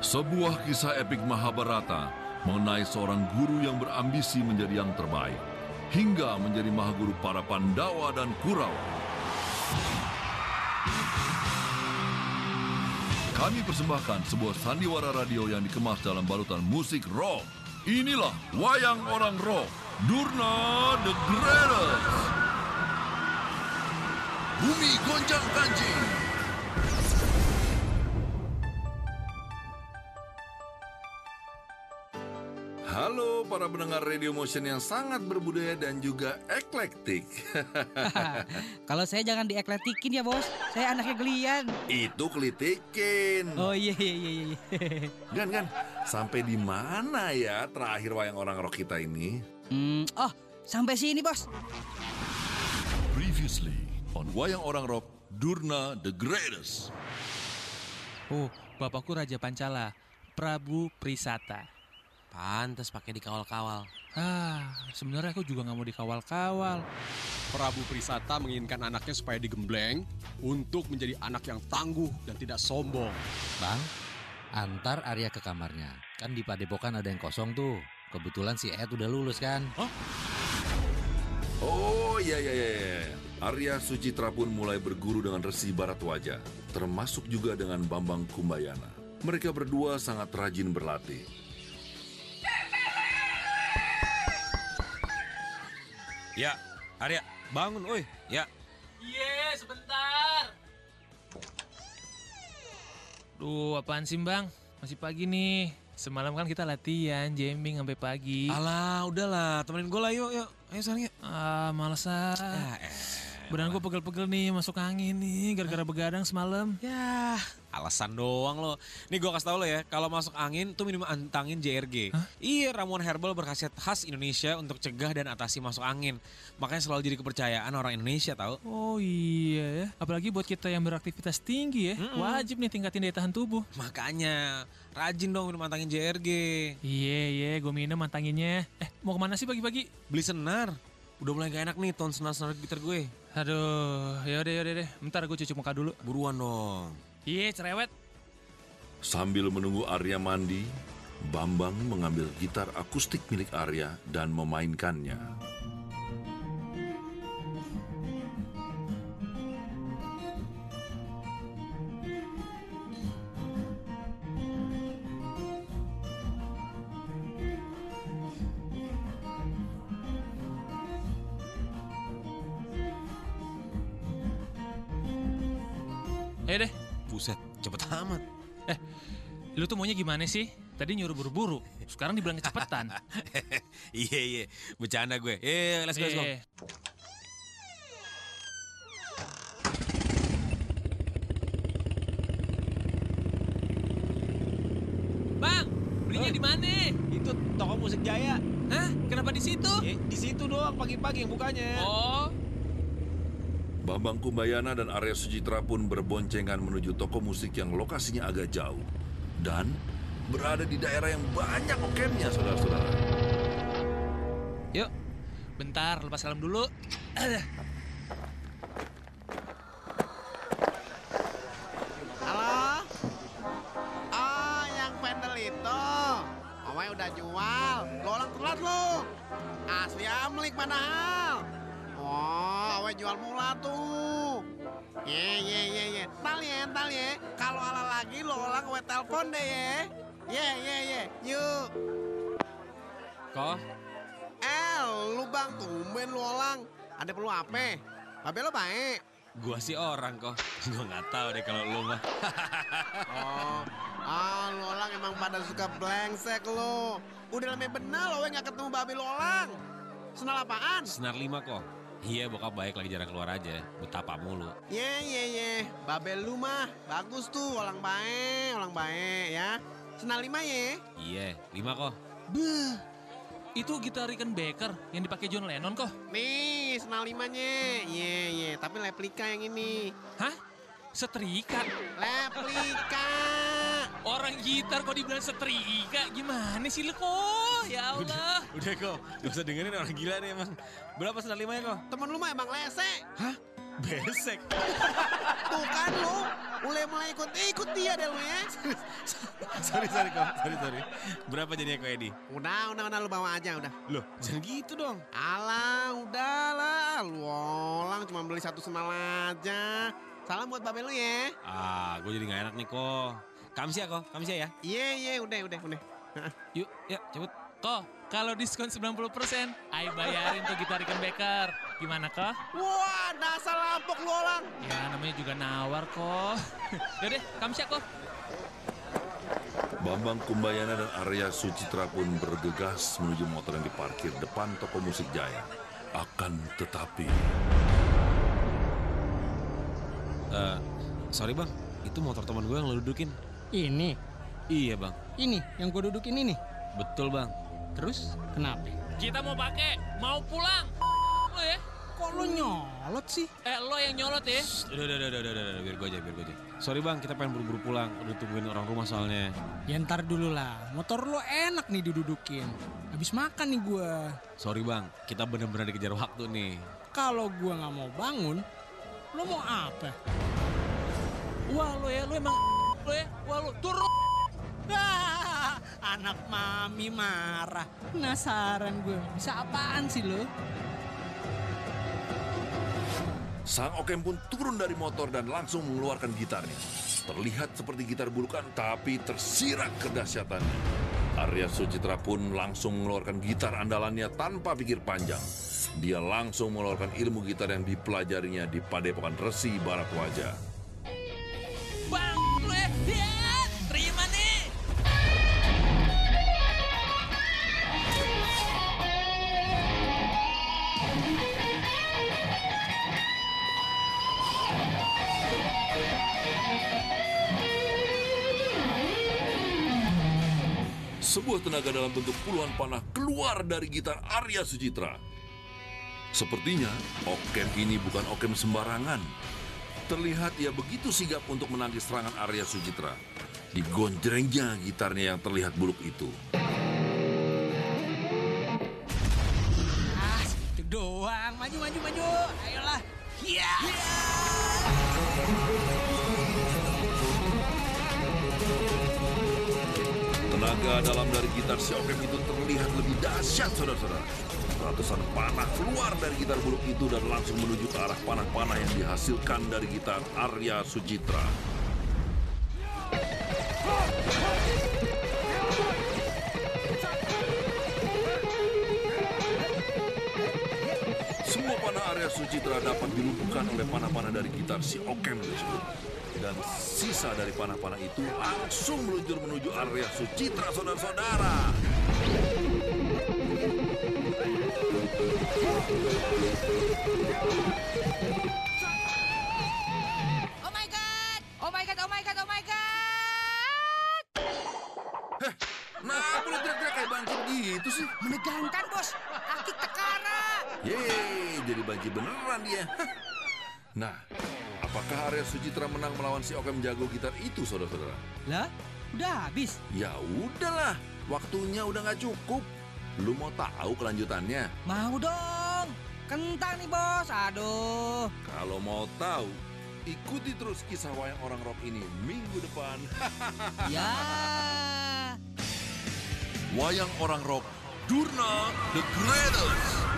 Sebuah kisah epik Mahabharata mengenai seorang guru yang berambisi menjadi yang terbaik, hingga menjadi mahaguru para Pandawa dan Kurawa. Kami persembahkan sebuah sandiwara radio yang dikemas dalam balutan musik rock. Inilah Wayang Orang Rock, Durna the Greatest. Bumi goncang kancing. Halo para pendengar Radio Motion yang sangat berbudaya dan juga eklektik. Kalau saya jangan diekletikin ya bos, saya anaknya gelian. Itu kelitikin. Oh iya iya iya. iya. Gan, Gan, sampai di mana ya terakhir wayang orang rock kita ini? hmm, oh sampai sini bos. Previously on Wayang Orang Rock, Durna the Greatest. Oh, bapakku Raja Pancala, Prabu Prisata. Pantes pakai dikawal-kawal. Ah, sebenarnya aku juga nggak mau dikawal-kawal. Prabu Prisata menginginkan anaknya supaya digembleng untuk menjadi anak yang tangguh dan tidak sombong. Bang, antar Arya ke kamarnya. Kan di padepokan ada yang kosong tuh. Kebetulan si Ed udah lulus kan. Oh iya iya iya. iya. Arya Sucitra pun mulai berguru dengan Resi Baratwaja, termasuk juga dengan Bambang Kumbayana. Mereka berdua sangat rajin berlatih. Ya, Arya, bangun, oi. Ya, Iya, sebentar. Duh, apaan sih bang? Masih pagi nih. Semalam kan kita latihan, jamming sampai pagi. alah, udahlah, temenin gue lah, yuk, yuk. Ayo sekarang yuk. Ah, males ah. Ah, eh. Badan gue pegel-pegel nih, masuk angin nih, gara-gara begadang semalam. Ya, alasan doang lo. Nih gue kasih tau lo ya, kalau masuk angin tuh minum antangin JRG. Iya, ramuan herbal berkhasiat khas Indonesia untuk cegah dan atasi masuk angin. Makanya selalu jadi kepercayaan orang Indonesia tau. Oh iya ya, apalagi buat kita yang beraktivitas tinggi ya, wajib nih tingkatin daya tahan tubuh. Makanya, rajin dong minum antangin JRG. Iya iya, gue minum mantanginnya. Eh, mau ke mana sih pagi-pagi? Beli senar. Udah mulai gak enak nih ton senar-senar gitar gue. Aduh, yaudah yaudah deh. Bentar gue cuci muka dulu. Buruan dong. Iya, cerewet. Sambil menunggu Arya mandi, Bambang mengambil gitar akustik milik Arya dan memainkannya. Ayo deh. Buset, cepet amat. Eh, lu tuh maunya gimana sih? Tadi nyuruh buru-buru, sekarang dibilang kecepatan. iya iya, bercanda gue. Eh, let's go, let's go. Eh, Bang, belinya di mana? Itu toko musik Jaya. Hah? Kenapa di situ? Eh, di situ doang pagi-pagi yang bukanya. Oh, Bambang Kumbayana dan Arya Sucitra pun berboncengan menuju toko musik yang lokasinya agak jauh dan berada di daerah yang banyak okennya, saudara-saudara. yuk. Bentar, lepas helm dulu. Halo? Oh, yang pendel itu. Omai udah jual. Lo orang telat lo. Asli amlik padahal. Jual mula tuh. Ye, ye, ye, ye. Tal ya, tal ya. Kalau ala lagi lo orang gue telepon deh ya. Ye, ye, ye. Yuk. Kok? Eh, lu bang, tumben lu orang. Ada perlu apa? Babe lo baik. Gua sih orang kok. Gua nggak tahu deh kalau lu mah. Oh, ah lu orang emang pada suka blengsek lo. Udah lama bener lo nggak ketemu babi lo orang. Senal apaan? Senar lima kok. Iya bokap baik lagi jarang keluar aja. Betapa mulu. Ye ye ye, babe lu mah bagus tuh orang baik, orang baik ya. Senal lima ye. Iya, lima kok. Beuh, itu gitar Rickenbacker yang dipakai John Lennon kok. Nih, senal limanya. Ye ye, tapi replika yang ini. Hah? Setrika? Replika. Orang gitar kok dibilang setrika? Gimana sih lu kok? Ya Allah. Udah kok, gak usah dengerin orang gila nih emang. Berapa senar lima ya kok? Temen lu mah emang lese. Hah? Besek. Tuh kan lu. Mulai mulai ikut ikut dia deh lu ya. sorry, sorry, Ko. Sorry, sorry. Berapa jadinya Ko Edi? Udah, udah, udah lu bawa aja udah. Loh, jangan gitu dong. Alah, udahlah. Lu orang cuma beli satu semal aja. Salam buat babe lu ya. Ah, gue jadi gak enak nih, Ko. Kamsia, Ko. Kamsia ya. Iya, iya, udah, udah, udah. Yuk, ya, cabut. Ko, kalau diskon 90%, ay bayarin tuh gitar Rickenbacker. Gimana, Ko? Wah, dasar lampok lu orang. Ya, namanya juga nawar, Ko. Yaudah, kamsya, Ko. Bambang Kumbayana dan Arya Sucitra pun bergegas menuju motor yang diparkir depan toko musik Jaya. Akan tetapi, Eh, sorry bang, itu motor teman gue yang lo dudukin. Ini, Iya bang, ini yang gue dudukin ini. betul bang. Terus kenapa? Kita mau pakai, mau pulang. Lo ya? Kok lu nyolot sih? Eh, lo yang nyolot ya? Udah, udah, udah, udah, udah, udah, biar gue aja, biar gue aja. Sorry bang, kita pengen buru-buru pulang. Udah tungguin orang rumah soalnya. Ya ntar dulu lah, motor lo enak nih didudukin. Habis makan nih gue. Sorry bang, kita bener-bener dikejar waktu nih. Kalau gue nggak mau bangun, lo mau apa? Wah, lo ya, lo emang lo ya, turun. Ah, anak mami marah. Penasaran gue, bisa apaan sih lo? sang Okem pun turun dari motor dan langsung mengeluarkan gitarnya. Terlihat seperti gitar bulukan, tapi tersirat kedahsyatannya. Arya Sucitra pun langsung mengeluarkan gitar andalannya tanpa pikir panjang. Dia langsung mengeluarkan ilmu gitar yang dipelajarinya di Padepokan Resi Barat Sebuah tenaga dalam bentuk puluhan panah keluar dari gitar Arya Sucitra. Sepertinya Okem ini bukan Okem sembarangan. Terlihat ia begitu sigap untuk menangkis serangan Arya Sucitra. Digonjrengnya gitarnya yang terlihat buluk itu. Ah, doang. Maju, maju, maju. Ayolah. Iya. Tenaga dalam dari gitar Okem itu terlihat lebih dahsyat, saudara-saudara. Ratusan panah keluar dari gitar buluk itu dan langsung menuju ke arah panah-panah yang dihasilkan dari gitar Arya Sucitra. Semua panah Arya Sucitra dapat dilumpuhkan oleh panah-panah dari gitar si Okem tersebut. Dan sisa dari panah-panah itu langsung meluncur menuju Arya Sucitra, saudara-saudara. Oh my god! Oh my god, oh my god, oh my god! Nah, boleh teriak-teriak kayak banci begitu sih. Menegangkan bos, akik tekara. Yeay, jadi banci beneran dia. Hah. Nah, apakah Arya Sucitra menang melawan si Okem jago gitar itu, saudara-saudara? Lah, udah habis. Ya udahlah, waktunya udah nggak cukup. Lu mau tahu kelanjutannya? Mau dong. Kentang nih bos, aduh. Kalau mau tahu, ikuti terus kisah wayang orang rock ini minggu depan. ya. Wayang orang rock, Durna the Greatest.